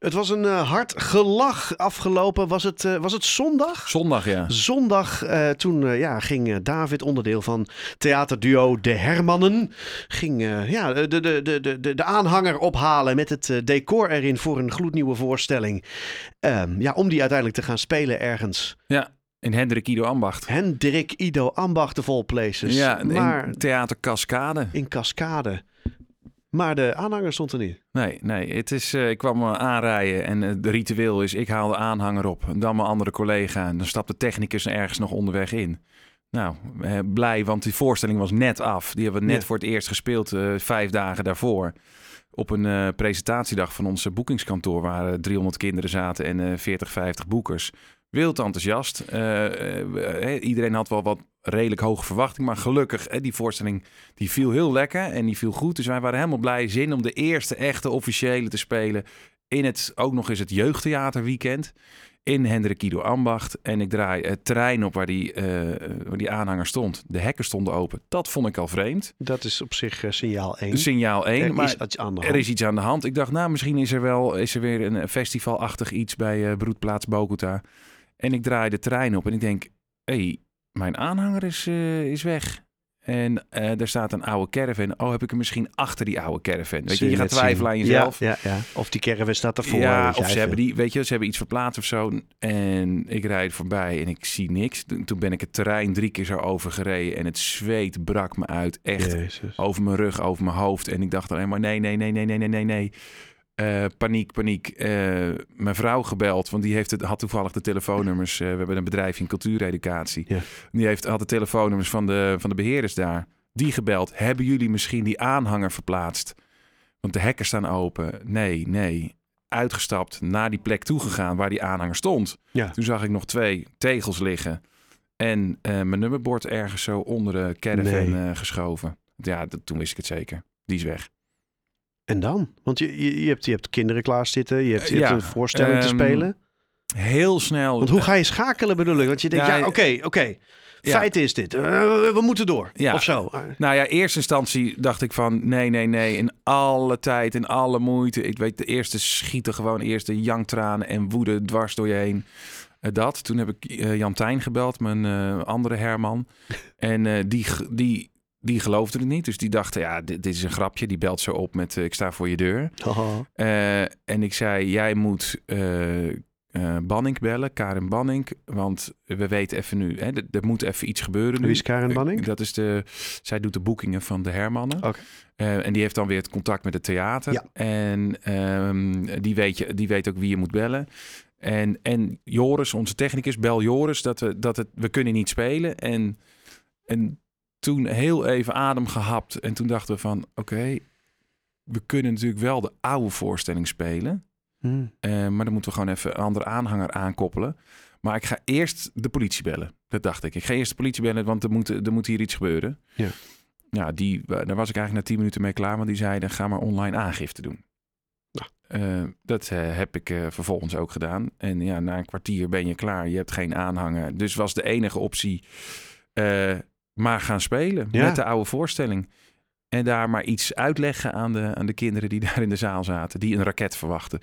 Het was een uh, hard gelach afgelopen. Was het, uh, was het zondag? Zondag, ja. Zondag, uh, toen ja, ging David, onderdeel van theaterduo De Hermannen, ging ja, de, de, de, de, de aanhanger ophalen met het decor erin voor een gloednieuwe voorstelling. Ehm, ja, om die uiteindelijk te gaan spelen ergens. Ja, in Hendrik Ido Ambacht. Hendrik Ido Ambacht, de vol places. Ja, maar in Theater Cascade. In Cascade. Maar de aanhanger stond er niet. Nee, nee. Het is, uh, ik kwam aanrijden en het ritueel is: ik haal de aanhanger op, dan mijn andere collega. En dan stapt de technicus ergens nog onderweg in. Nou, eh, blij, want die voorstelling was net af. Die hebben we net voor het eerst gespeeld, vijf dagen daarvoor. Op een presentatiedag van ons boekingskantoor, waar 300 kinderen zaten en 40, 50 boekers. Wild enthousiast. iedereen had wel wat redelijk hoge verwachting. Maar gelukkig, die voorstelling die viel heel lekker en die viel goed. Dus wij waren helemaal blij zin om de eerste echte officiële te spelen. In het, ook nog eens het jeugdtheaterweekend. In Hendrik Ido Ambacht. En ik draai het terrein op waar die, uh, waar die aanhanger stond. De hekken stonden open. Dat vond ik al vreemd. Dat is op zich uh, signaal 1. Signaal 1. Er maar is iets aan de hand. Er is iets aan de hand. Ik dacht, nou, misschien is er wel is er weer een festivalachtig iets bij Broedplaats Bogota. En ik draai de trein op en ik denk, hé, hey, mijn aanhanger is, uh, is weg. En uh, er staat een oude caravan. Oh, heb ik hem misschien achter die oude caravan? Weet je, je gaat twijfelen aan jezelf. Ja, ja, ja, Of die caravan staat ervoor. Ja, of ze hebben die, weet je, ze hebben iets verplaatst of zo. En ik rijd voorbij en ik zie niks. Toen ben ik het terrein drie keer zo overgereden en het zweet brak me uit. Echt Jezus. over mijn rug, over mijn hoofd. En ik dacht alleen maar nee, nee, nee, nee, nee, nee, nee, nee. Uh, paniek, paniek. Uh, mijn vrouw gebeld, want die heeft het, had toevallig de telefoonnummers. Uh, we hebben een bedrijf in cultuureducatie. Ja. Die heeft, had de telefoonnummers van de, van de beheerders daar. Die gebeld. Hebben jullie misschien die aanhanger verplaatst? Want de hekken staan open. Nee, nee. Uitgestapt, naar die plek toegegaan waar die aanhanger stond. Ja. Toen zag ik nog twee tegels liggen. En mijn nummerbord ergens zo onder de caravan nee. geschoven. Ja, dat, toen wist ik het zeker. Die is weg. En dan? Want je, je, je, hebt, je hebt kinderen klaarzitten, je hebt, je hebt een voorstelling te ehm, spelen. Heel snel. Want hoe ga je schakelen bedoel ik? Want je denkt, ja, oké, oké. Feit is dit. Uh, we moeten door. Ja. Of zo. Nou ja, eerste instantie dacht ik van nee, nee, nee. In alle tijd, in alle moeite. Ik weet, de eerste schieten gewoon eerst de janktranen en woede dwars door je heen. Uh, dat. Toen heb ik uh, Jan Tijn gebeld, mijn andere Herman. en die, die die geloofden het niet. Dus die dachten, ja, dit, dit, is een grapje. Die belt zo op met, uh, ik sta voor je deur. Uh, en ik zei, jij moet uh, Banning bellen, Karen Banning. Want we weten even nu, hè, er, moet even iets gebeuren nu. Wie is Karen Banning? dat is de, zij doet de boekingen van de Hermannen. Okay. en die heeft dan weer het contact met het theater. Ja. En um, die, weet je, die weet ook wie je moet bellen. En, en Joris, onze technicus, bel Joris dat we, dat het, we kunnen niet spelen. En, en toen heel even adem gehapt. En toen dachten we van, oké, we kunnen natuurlijk wel de oude voorstelling spelen. Hmm. Uh, maar dan moeten we gewoon even een andere aanhanger aankoppelen. Maar ik ga eerst de politie bellen. Dat dacht ik. Ik ga eerst de politie bellen, want er moet, er moet hier iets gebeuren. Ja. Ja, die, daar was ik eigenlijk na tien minuten mee klaar. Want die zeiden, ga maar online aangifte doen. Uh, dat uh, heb ik uh, vervolgens ook gedaan. En ja, na een kwartier ben je klaar. Je hebt geen aanhanger. Dus was de enige optie maar gaan spelen met de oude voorstelling. En daar maar iets uitleggen aan de, aan de kinderen die daar in de zaal zaten, die een raket verwachten.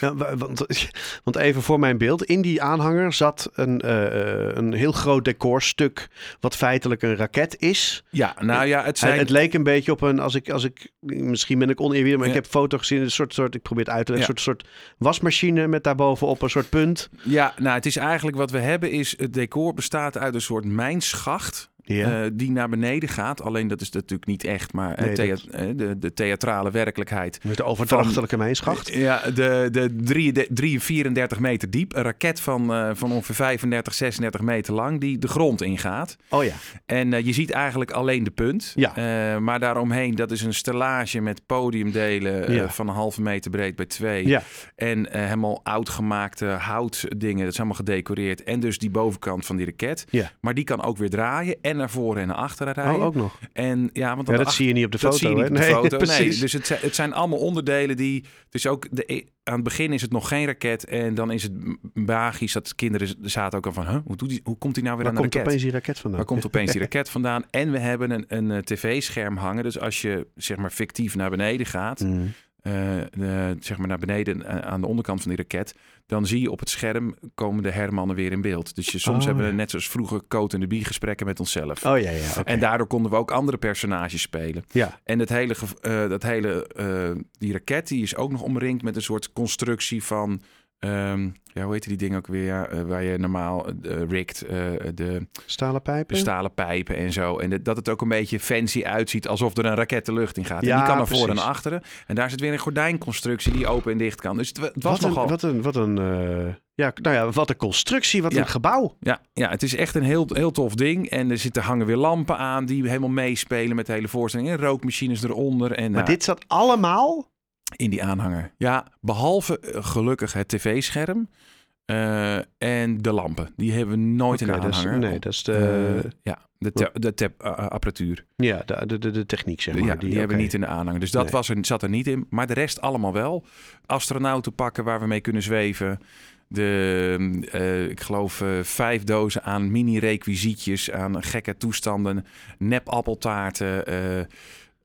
Ja, want, want even voor mijn beeld, in die aanhanger zat een, uh, een heel groot decorstuk, wat feitelijk een raket is. Ja, nou ja, het, zijn... het leek een beetje op een, als ik, als ik misschien ben ik oneerbiedig, maar ik heb foto gezien, een soort, soort ik probeer het uit te leggen, een soort, soort wasmachine met daarbovenop een soort punt. Ja, nou het is eigenlijk wat we hebben is, het decor bestaat uit een soort mijnschacht ja. Uh, die naar beneden gaat. Alleen dat is natuurlijk niet echt, maar nee, thea dat... de, de, theatrale werkelijkheid. Met de overdrachtelijke mijnschacht. Ja, de, de, drie, de 3, 34 meter diep. Een raket van, uh, van ongeveer 35, 36 meter lang die de grond ingaat. Oh ja. En uh, je ziet eigenlijk alleen de punt. Ja. maar daaromheen, dat is een stellage met podiumdelen ja. van een halve meter breed bij twee. Ja. En helemaal oud gemaakte houtdingen. Dat is allemaal gedecoreerd. En dus die bovenkant van die raket. Ja. Maar die kan ook weer draaien. En naar voren en naar achteren rijden. Oh, ook nog. En ja, want ja, dat zie je niet op de foto. zie je niet op de nee, foto. Nee, dus het, het zijn allemaal onderdelen die. Dus ook de, e- aan het begin is het nog geen raket. En dan is het magisch dat kinderen zaten ook al van... Huh, hoe, doet die, hoe komt hij nou weer Waar aan de raket? komt opeens die raket vandaan? Waar komt opeens die raket vandaan? En we hebben een, een, eh, tv-scherm hangen. Dus als je zeg maar fictief naar beneden gaat... Mm. Zeg maar naar beneden aan de onderkant van die raket, dan zie je op het scherm komen de hermannen weer in beeld. Dus je, soms oh, hebben we net zoals vroeger Coat en de Bie gesprekken met onszelf. Oh ja, ja. En daardoor konden we ook andere personages spelen. Ja. En het hele, dat hele, die raket die is ook nog omringd met een soort constructie van Um, ja, hoe heet die dingen ook weer? Uh, waar je normaal uh, rikt. Uh, de stalen pijpen. De stalen pijpen en zo. En dat het ook een beetje fancy uitziet. Alsof er een raket de lucht in gaat. Ja, en die kan naar voren en achteren. En daar zit weer een gordijnconstructie die open en dicht kan. Dus het, het was wat nogal... Een, wat een, wat een ja, nou ja, wat een constructie, wat een gebouw. Ja, ja, het is echt een heel, heel tof ding. En er zitten hangen weer lampen aan die helemaal meespelen met de hele voorstelling. En rookmachines eronder. En, maar dit zat allemaal in die aanhanger. Ja, behalve eh, gelukkig het tv-scherm uh, en de lampen. Die hebben we nooit in de aanhanger. nee, dat is de... Uh, ja, de, te, de tap, apparatuur. Ja, de, de, de techniek zeg maar. Ja, die, die hebben we niet in de aanhanger. Dus dat was er, zat er niet in. Maar de rest allemaal wel. Astronauten pakken waar we mee kunnen zweven. De, uh, ik geloof, uh, vijf dozen aan mini-requisietjes, aan gekke toestanden, nep-appeltaarten... Uh,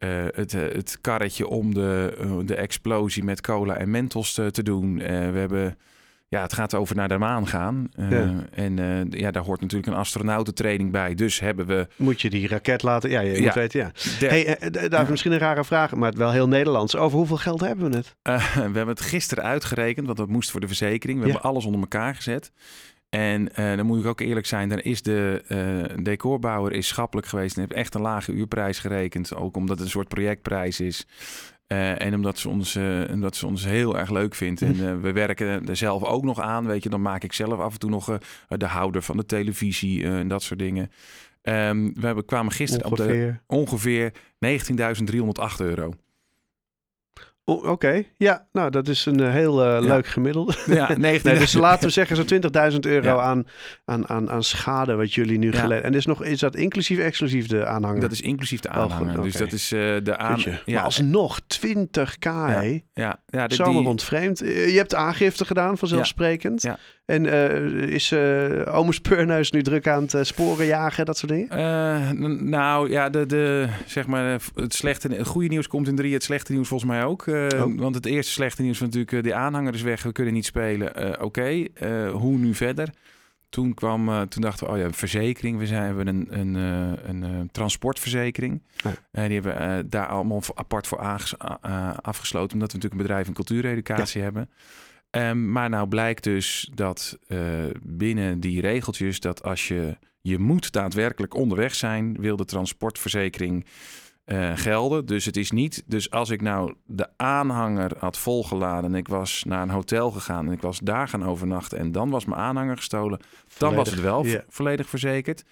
het, het karretje om de, uh, de explosie met cola en mentos te, te doen. Uh, we hebben, ja, het gaat over naar de maan gaan. Ja. En ja, daar hoort natuurlijk een astronautentraining bij. Dus hebben we... Moet je die raket laten... Ja, je ja. moet weten, ja. De... Hey, daar is misschien een rare vraag, maar het wel heel Nederlands. Over hoeveel geld hebben we het? we hebben het gisteren uitgerekend, want dat moest voor de verzekering. We ja. hebben alles onder elkaar gezet. En uh, dan moet ik ook eerlijk zijn, dan is de uh, decorbouwer is schappelijk geweest en heeft echt een lage uurprijs gerekend. Ook omdat het een soort projectprijs is. Uh, en omdat ze, ons, omdat ze ons heel erg leuk vindt. En we werken er zelf ook nog aan. Weet je, dan maak ik zelf af en toe nog de houder van de televisie en dat soort dingen. Um, we hebben, kwamen gisteren ongeveer. op de ongeveer 19.308 euro. Oké, ja, nou dat is een uh, heel uh, leuk gemiddelde. Ja, nee, dus laten we zeggen zo'n 20.000 euro ja. aan, aan, aan, aan schade wat jullie nu ja. geleden. En is, nog, is dat inclusief exclusief de aanhanger? Dat is inclusief de aanhanger. Oh, okay. Dus dat is uh, de aan. Ja. Maar alsnog 20k, ja. Ja, ja die... rondvreemd. Je hebt aangifte gedaan vanzelfsprekend. Ja. En uh, is uh, Omus Speurneus nu druk aan het uh, sporen jagen, dat soort dingen? Uh, nou ja, de, de, zeg maar, het, slechte, het goede nieuws komt in drie, het slechte nieuws volgens mij ook. Oh. Want het eerste slechte nieuws was natuurlijk, de aanhanger is weg, we kunnen niet spelen. Oké, okay. hoe nu verder? Toen, kwam, toen dachten we, oh ja, verzekering. We, zijn, hebben een, een, een, een transportverzekering. Ja. die hebben we daar allemaal apart voor afgesloten. Omdat we natuurlijk een bedrijf in cultuureducatie ja. hebben. Um, maar nou blijkt dus dat uh, binnen die regeltjes dat als je je moet daadwerkelijk onderweg zijn, wil de transportverzekering uh, gelden. Dus het is niet. Dus als ik nou de aanhanger had volgeladen en ik was naar een hotel gegaan en ik was daar gaan overnachten en dan was mijn aanhanger gestolen, volledig, dan was het wel yeah. volledig verzekerd.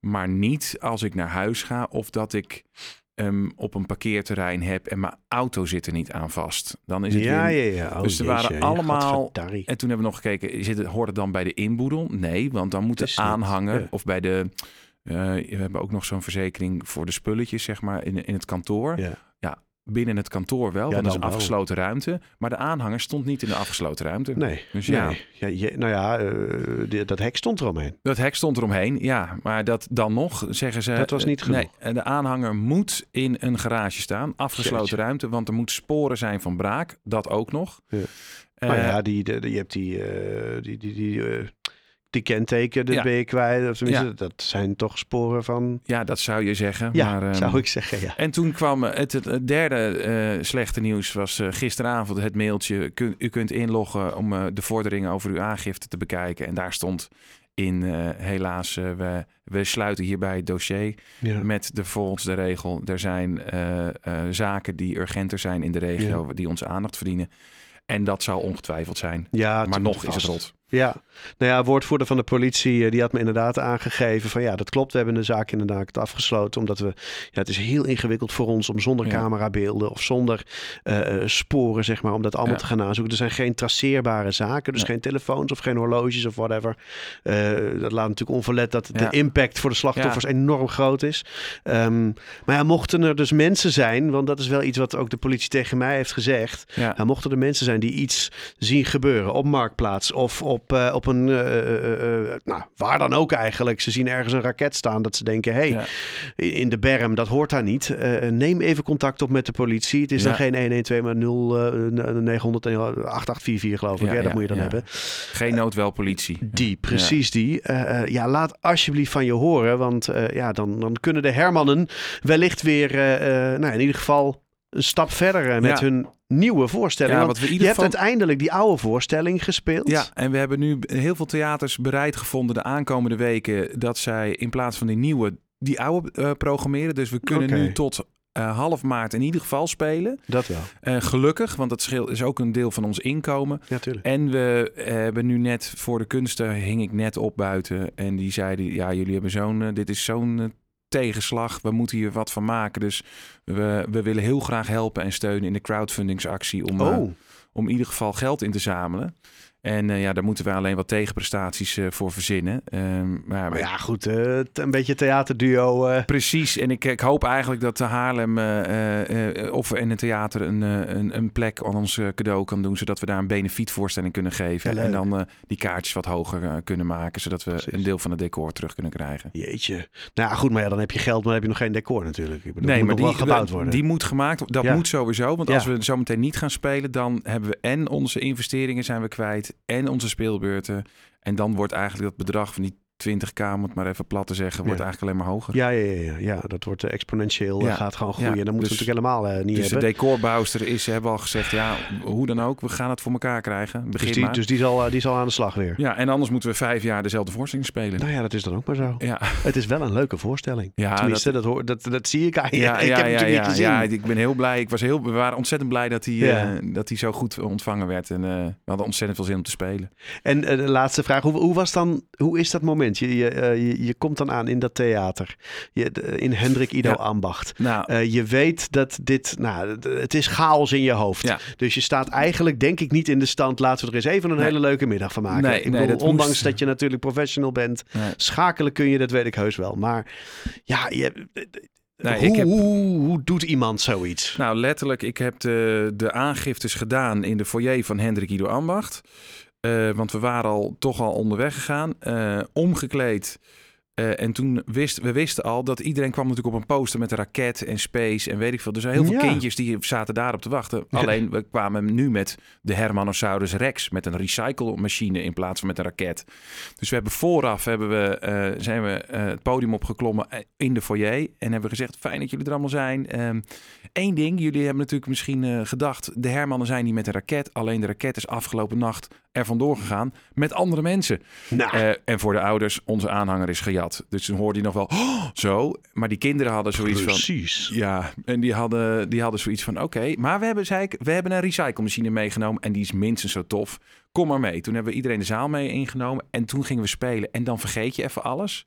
Maar niet als ik naar huis ga of dat ik um, op een parkeerterrein heb en mijn auto zit er niet aan vast. Dan is het ja, weer... ja, ja. Oh, dus er waren allemaal... En toen hebben we nog gekeken, zit het, hoort het dan bij de inboedel? Nee, want dan moet het aanhangen ja. of bij de... Uh, we hebben ook nog zo'n verzekering voor de spulletjes, zeg maar, in, in het kantoor. Ja. ja binnen het kantoor wel, ja, want dat is een afgesloten wel. ruimte. Maar de aanhanger stond niet in de afgesloten ruimte. Nee, dus ja. Nee. ja je, nou ja, uh, die, dat hek stond eromheen. Dat hek stond eromheen, ja. Maar dat dan nog, zeggen ze... Dat was niet genoeg. Nee, de aanhanger moet in een garage staan, afgesloten Jeetje. ruimte. Want er moet sporen zijn van braak, dat ook nog. Ja. Uh, maar ja, die, de, je hebt die, uh, die, die, die die kenteken, dat ja. ben je kwijt. Of tenminste, ja. dat zijn toch sporen van... Ja, dat zou je zeggen. Ja, maar, um, zou ik zeggen, ja. En toen kwam het, het, het derde uh, slechte nieuws was uh, gisteravond het mailtje. Kun, u kunt inloggen om uh, de vorderingen over uw aangifte te bekijken. En daar stond in, helaas, we, we sluiten hierbij het dossier ja. met de volgens de regel. Er zijn zaken die urgenter zijn in de regio, die onze aandacht verdienen. En dat zou ongetwijfeld zijn. Ja, maar nog is het rot. Ja, nou ja, woordvoerder van de politie, die had me inderdaad aangegeven van ja, dat klopt. We hebben de zaak inderdaad afgesloten, omdat we, ja, het is heel ingewikkeld voor ons om zonder ja. camerabeelden of zonder uh, sporen, zeg maar, om dat allemaal ja. te gaan aanzoeken. Er zijn geen traceerbare zaken, dus geen telefoons of geen horloges of whatever. Uh, dat laat natuurlijk onverlet dat de impact voor de slachtoffers enorm groot is. Um, maar ja, mochten er dus mensen zijn, want dat is wel iets wat ook de politie tegen mij heeft gezegd. Ja. mochten er mensen zijn die iets zien gebeuren op Marktplaats of op op, uh, op een, nou, waar dan ook eigenlijk. Ze zien ergens een raket staan dat ze denken, hé, hey, in de berm, dat hoort daar niet. neem even contact op met de politie. Het is dan geen 112, maar 0, 900, 8844 geloof ik. Ja, dat moet je dan hebben. Geen noodwel politie. Die, precies die. ja, laat alsjeblieft van je horen, want ja, dan, dan kunnen de Hermannen wellicht weer, nou in ieder geval een stap verder met hun nieuwe voorstelling. Ja, we je hebt uiteindelijk die oude voorstelling gespeeld. Ja, en we hebben nu heel veel theaters bereid gevonden de aankomende weken dat zij in plaats van die nieuwe die oude uh, programmeren. Dus we kunnen nu tot uh, half maart in ieder geval spelen. Dat wel. Uh, gelukkig, want dat scheelt, is ook een deel van ons inkomen. Ja, tuurlijk. En we hebben nu net voor de kunsten hing ik net op buiten en die zeiden ja jullie hebben zo'n dit is zo'n tegenslag. We moeten hier wat van maken. Dus we, we willen heel graag helpen en steunen in de crowdfundingsactie om, oh. uh, om in ieder geval geld in te zamelen. En uh, ja, daar moeten we alleen wat tegenprestaties uh, voor verzinnen. Uh, maar, maar, ja, goed, uh, een beetje theaterduo. Precies. En ik, ik hoop eigenlijk dat de Haarlem of in het theater een, een, een, plek aan ons cadeau kan doen. Zodat we daar een benefietvoorstelling kunnen geven. en dan die kaartjes wat hoger kunnen maken. Zodat we Precies. een deel van het decor terug kunnen krijgen. Jeetje. Nou ja, goed, maar ja, dan heb je geld, maar dan heb je nog geen decor natuurlijk. Ik bedoel, nee, maar die, gebouwd worden. die moet gemaakt Dat moet sowieso. Want als we zo meteen niet gaan spelen, dan hebben we en onze investeringen zijn we kwijt en onze speelbeurten. En dan wordt eigenlijk dat bedrag van die 20k, moet maar even plat te zeggen, wordt eigenlijk alleen maar hoger. Ja, ja, ja, ja. dat wordt uh, exponentieel, ja. gaat gewoon groeien. Dan moeten dus, we natuurlijk helemaal uh, niet dus hebben. de decorbouwster is, ze hebben al gezegd, ja, hoe dan ook, we gaan het voor elkaar krijgen. Begin dus die, maar. dus die zal, die zal aan de slag weer. Ja, en anders moeten we vijf jaar dezelfde voorstelling spelen. Nou ja, dat is dan ook maar zo. Ja. Het is wel een leuke voorstelling. Ja, Tenminste, dat, dat, dat, dat zie ik je. Ja, ik heb ja, ja, ja, ik ben heel blij. Ik was heel, we waren ontzettend blij dat hij, dat hij zo goed ontvangen werd. En we hadden ontzettend veel zin om te spelen. En de laatste vraag, hoe, hoe was dan, hoe is dat moment? Je, je je, komt dan aan in dat theater. Je, in Hendrik Ido Ambacht. Nou, uh, je weet dat dit, nou, het is chaos in je hoofd. Ja. Dus je staat eigenlijk, denk ik, niet in de stand. Laten we er eens even een hele leuke middag van maken. Nee, ik bedoel, dat ondanks dat je natuurlijk professional bent, schakelen kun je, dat weet ik heus wel. Maar ja, je, hoe, ik heb... hoe, hoe, doet iemand zoiets? Nou, letterlijk, ik heb de, de aangiftes gedaan in de foyer van Hendrik Ido Ambacht. Uh, want we waren al toch al onderweg gegaan. Uh, omgekleed uh, en toen wisten we wisten al dat iedereen kwam natuurlijk op een poster met een raket en space en weet ik veel. Dus er zijn heel veel kindjes die zaten daarop te wachten. Alleen we kwamen nu met de Hermanosaurus Rex met een recycle-machine in plaats van met een raket. Dus we hebben vooraf hebben we, uh, zijn we uh, het podium opgeklommen in de foyer en hebben we gezegd: fijn dat jullie er allemaal zijn. Eén ehm, ding, jullie hebben natuurlijk misschien gedacht: de Hermannen zijn niet met een raket. Alleen de raket is afgelopen nacht er vandoor gegaan met andere mensen. Nou. en voor de ouders, onze aanhanger is gejat. Dus toen hoorde je nog wel oh, zo. Maar die kinderen hadden zoiets Precies. van... Ja, en die hadden, die hadden zoiets van... Oké, maar we hebben, zei ik, we hebben een recyclemachine meegenomen... en die is minstens zo tof. Kom maar mee. Toen hebben we iedereen de zaal mee ingenomen... en toen gingen we spelen. En dan vergeet je even alles...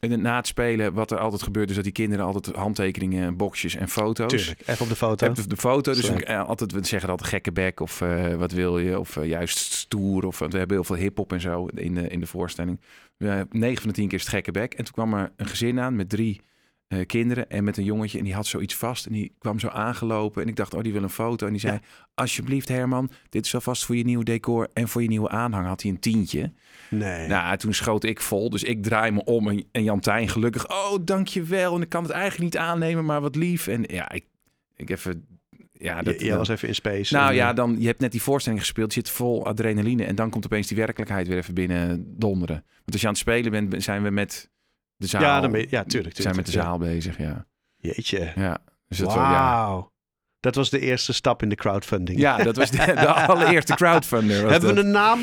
En na het spelen, wat er altijd gebeurt, is dat die kinderen altijd handtekeningen, boxjes en foto's. Tuurlijk, even op de foto. Even op de foto. Dus we, eh, altijd, we zeggen altijd gekke bek of uh, wat wil je, of uh, juist stoer. Of we hebben heel veel hip-hop en zo in de, in de voorstelling. Uh, 9 van de 10 keer is het gekke bek. En toen kwam er een gezin aan met drie uh, kinderen en met een jongetje. En die had zoiets vast. En die kwam zo aangelopen. En ik dacht, oh, die wil een foto. En die zei, alsjeblieft Herman, dit is alvast voor je nieuwe decor en voor je nieuwe aanhang. Had hij een tientje. Nee. Nou, toen schoot ik vol. Dus ik draai me om en, en Jantijn gelukkig. Oh, dankjewel. En ik kan het eigenlijk niet aannemen, maar wat lief. En ja, ik, ik even... Ja, dat, je, was even in space. Nou ja, dan, je hebt net die voorstelling gespeeld, je zit vol adrenaline en dan komt opeens die werkelijkheid weer even binnen donderen. Want als je aan het spelen bent, zijn we met de zaal. Ja, dan ben je, ja tuurlijk, tuurlijk. Zijn met de zaal bezig, ja. Jeetje. Ja. Dus dat ja. Dat was de eerste stap in de crowdfunding. Ja, dat was de, de allereerste crowdfunder. Hebben we een naam?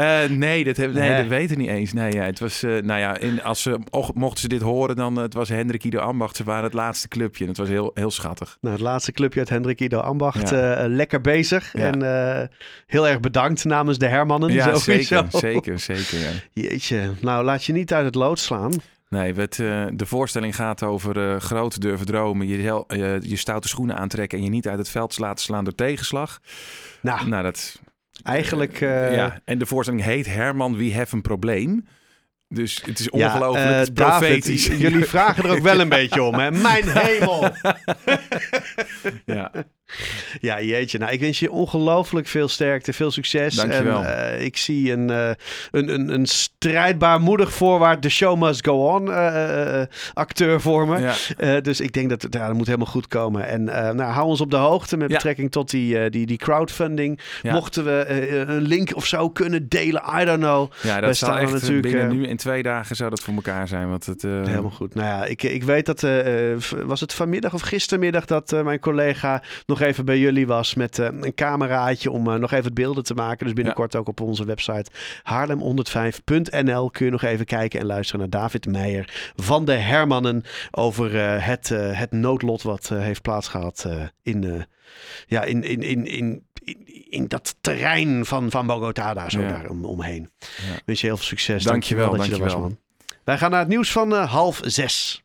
Uh, nee, dat, heb, nee, nee, dat weten niet eens. Nee, ja, het was, uh, nou ja, in, als ze, mochten ze dit horen, dan uh, het was Hendrik Ido Ambacht. Ze waren het laatste clubje en het was heel, heel schattig. Nou, het laatste clubje uit Hendrik Ido Ambacht. Ja. lekker bezig ja. en heel erg bedankt namens de Hermannen. Ja, zeker, zeker, zeker. Ja. Jeetje, nou laat je niet uit het lood slaan. Nee, het, uh, de voorstelling gaat over uh, groot durven dromen. Je, uh, je stoute schoenen aantrekken en je niet uit het veld laten slaan door tegenslag. Nou, nou dat... Eigenlijk... ja, en de voorstelling heet Herman, wie heeft een probleem? Dus het is ongelooflijk ja, profetisch. jullie vragen er ook wel een beetje om, hè? Mijn hemel! ja. Jeetje. Nou, ik wens je ongelooflijk veel sterkte, veel succes. Dankjewel. En uh, ik zie een, uh, een, een, een strijdbaar, moedig voorwaarts, the show must go on uh, acteur voor me. Ja. dus ik denk dat, ja, dat moet helemaal goed komen. En nou, hou ons op de hoogte met betrekking tot die, die, die crowdfunding. Mochten we een link of zo kunnen delen, I don't know. Ja, dat zou echt natuurlijk, binnen nu in twee dagen zou dat voor elkaar zijn. Want het, Helemaal goed. Nou ja, ik, ik weet dat, was het vanmiddag of gistermiddag dat mijn collega nog even bij jullie was met uh, een cameraatje om uh, nog even beelden te maken. Dus binnenkort ja. ook op onze website haarlem105.nl kun je nog even kijken en luisteren naar David Meijer van de Hermannen over uh, het, het noodlot wat heeft plaatsgehad in, ja, in, in, in, in, in, in, dat terrein van, van Bogota daar zo ja. daar om, omheen. Ja. Wens je heel veel succes. Dankjewel, dankjewel, dankjewel. dat je er was, man. Wij gaan naar het nieuws van half zes.